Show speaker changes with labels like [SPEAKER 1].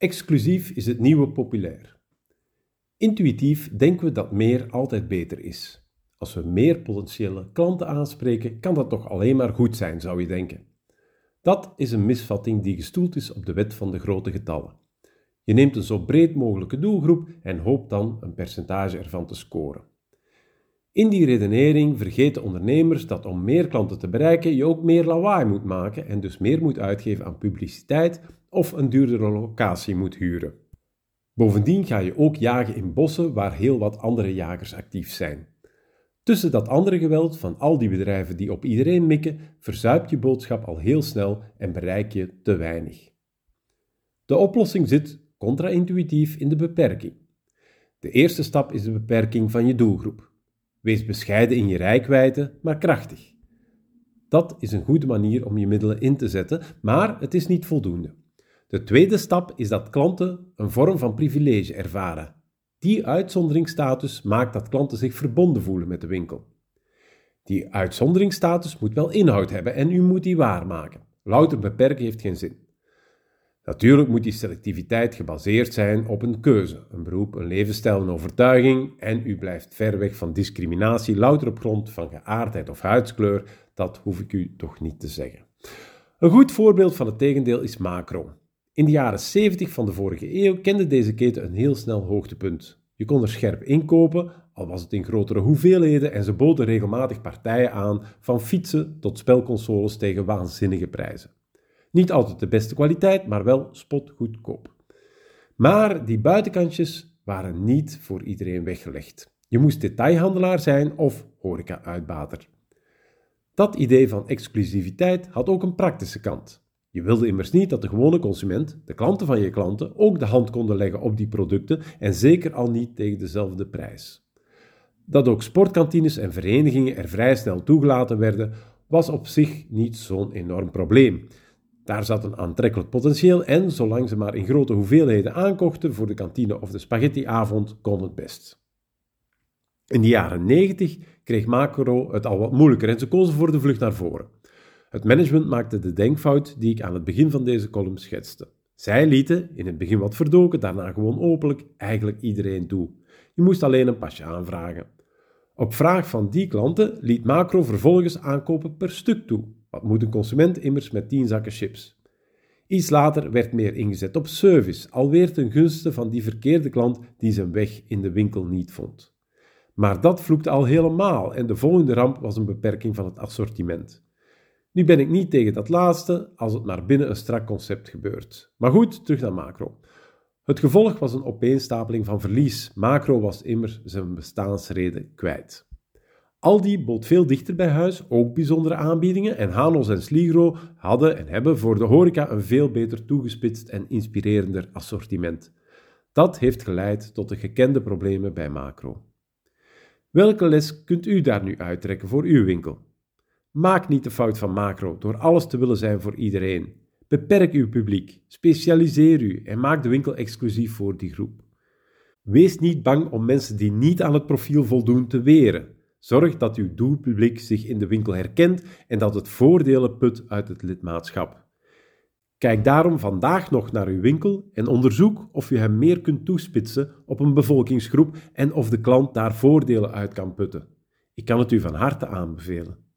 [SPEAKER 1] Exclusief is het nieuwe populair. Intuïtief denken we dat meer altijd beter is. Als we meer potentiële klanten aanspreken, kan dat toch alleen maar goed zijn, zou je denken. Dat is een misvatting die gestoeld is op de wet van de grote getallen. Je neemt een zo breed mogelijke doelgroep en hoopt dan een percentage ervan te scoren. In die redenering vergeten ondernemers dat om meer klanten te bereiken je ook meer lawaai moet maken en dus meer moet uitgeven aan publiciteit of een duurdere locatie moet huren. Bovendien ga je ook jagen in bossen waar heel wat andere jagers actief zijn. Tussen dat andere geweld van al die bedrijven die op iedereen mikken, verzuipt je boodschap al heel snel en bereik je te weinig. De oplossing zit contra-intuïtief in de beperking. De eerste stap is de beperking van je doelgroep. Wees bescheiden in je rijkwijde, maar krachtig. Dat is een goede manier om je middelen in te zetten, maar het is niet voldoende. De tweede stap is dat klanten een vorm van privilege ervaren. Die uitzonderingsstatus maakt dat klanten zich verbonden voelen met de winkel. Die uitzonderingsstatus moet wel inhoud hebben en u moet die waarmaken. Louter beperken heeft geen zin. Natuurlijk moet die selectiviteit gebaseerd zijn op een keuze, een beroep, een levensstijl, een overtuiging en u blijft ver weg van discriminatie, louter op grond van geaardheid of huidskleur, dat hoef ik u toch niet te zeggen. Een goed voorbeeld van het tegendeel is Macro. In de jaren 70 van de vorige eeuw kende deze keten een heel snel hoogtepunt. Je kon er scherp inkopen, al was het in grotere hoeveelheden, en ze boden regelmatig partijen aan, van fietsen tot spelconsoles tegen waanzinnige prijzen. Niet altijd de beste kwaliteit, maar wel spotgoedkoop. Maar die buitenkantjes waren niet voor iedereen weggelegd. Je moest detailhandelaar zijn of horeca-uitbater. Dat idee van exclusiviteit had ook een praktische kant. Je wilde immers niet dat de gewone consument, de klanten van je klanten, ook de hand konden leggen op die producten en zeker al niet tegen dezelfde prijs. Dat ook sportkantines en verenigingen er vrij snel toegelaten werden, was op zich niet zo'n enorm probleem. Daar zat een aantrekkelijk potentieel en, zolang ze maar in grote hoeveelheden aankochten voor de kantine of de spaghettiavond, kon het best. In de jaren 90 kreeg Macro het al wat moeilijker en ze kozen voor de vlucht naar voren. Het management maakte de denkfout die ik aan het begin van deze column schetste. Zij lieten, in het begin wat verdoken, daarna gewoon openlijk, eigenlijk iedereen toe. Je moest alleen een pasje aanvragen. Op vraag van die klanten liet Macro vervolgens aankopen per stuk toe. Wat moet een consument immers met 10 zakken chips? Iets later werd meer ingezet op service, alweer ten gunste van die verkeerde klant die zijn weg in de winkel niet vond. Maar dat vloekte al helemaal en de volgende ramp was een beperking van het assortiment. Nu ben ik niet tegen dat laatste, als het maar binnen een strak concept gebeurt. Maar goed, terug naar macro. Het gevolg was een opeenstapeling van verlies. Macro was immers zijn bestaansreden kwijt. Aldi bood veel dichter bij huis, ook bijzondere aanbiedingen, en Hanos en Sligro hadden en hebben voor de horeca een veel beter toegespitst en inspirerender assortiment. Dat heeft geleid tot de gekende problemen bij Macro. Welke les kunt u daar nu uittrekken voor uw winkel? Maak niet de fout van Macro door alles te willen zijn voor iedereen. Beperk uw publiek, specialiseer u en maak de winkel exclusief voor die groep. Wees niet bang om mensen die niet aan het profiel voldoen te weren. Zorg dat uw doelpubliek zich in de winkel herkent en dat het voordelen put uit het lidmaatschap. Kijk daarom vandaag nog naar uw winkel en onderzoek of u hem meer kunt toespitsen op een bevolkingsgroep en of de klant daar voordelen uit kan putten. Ik kan het u van harte aanbevelen.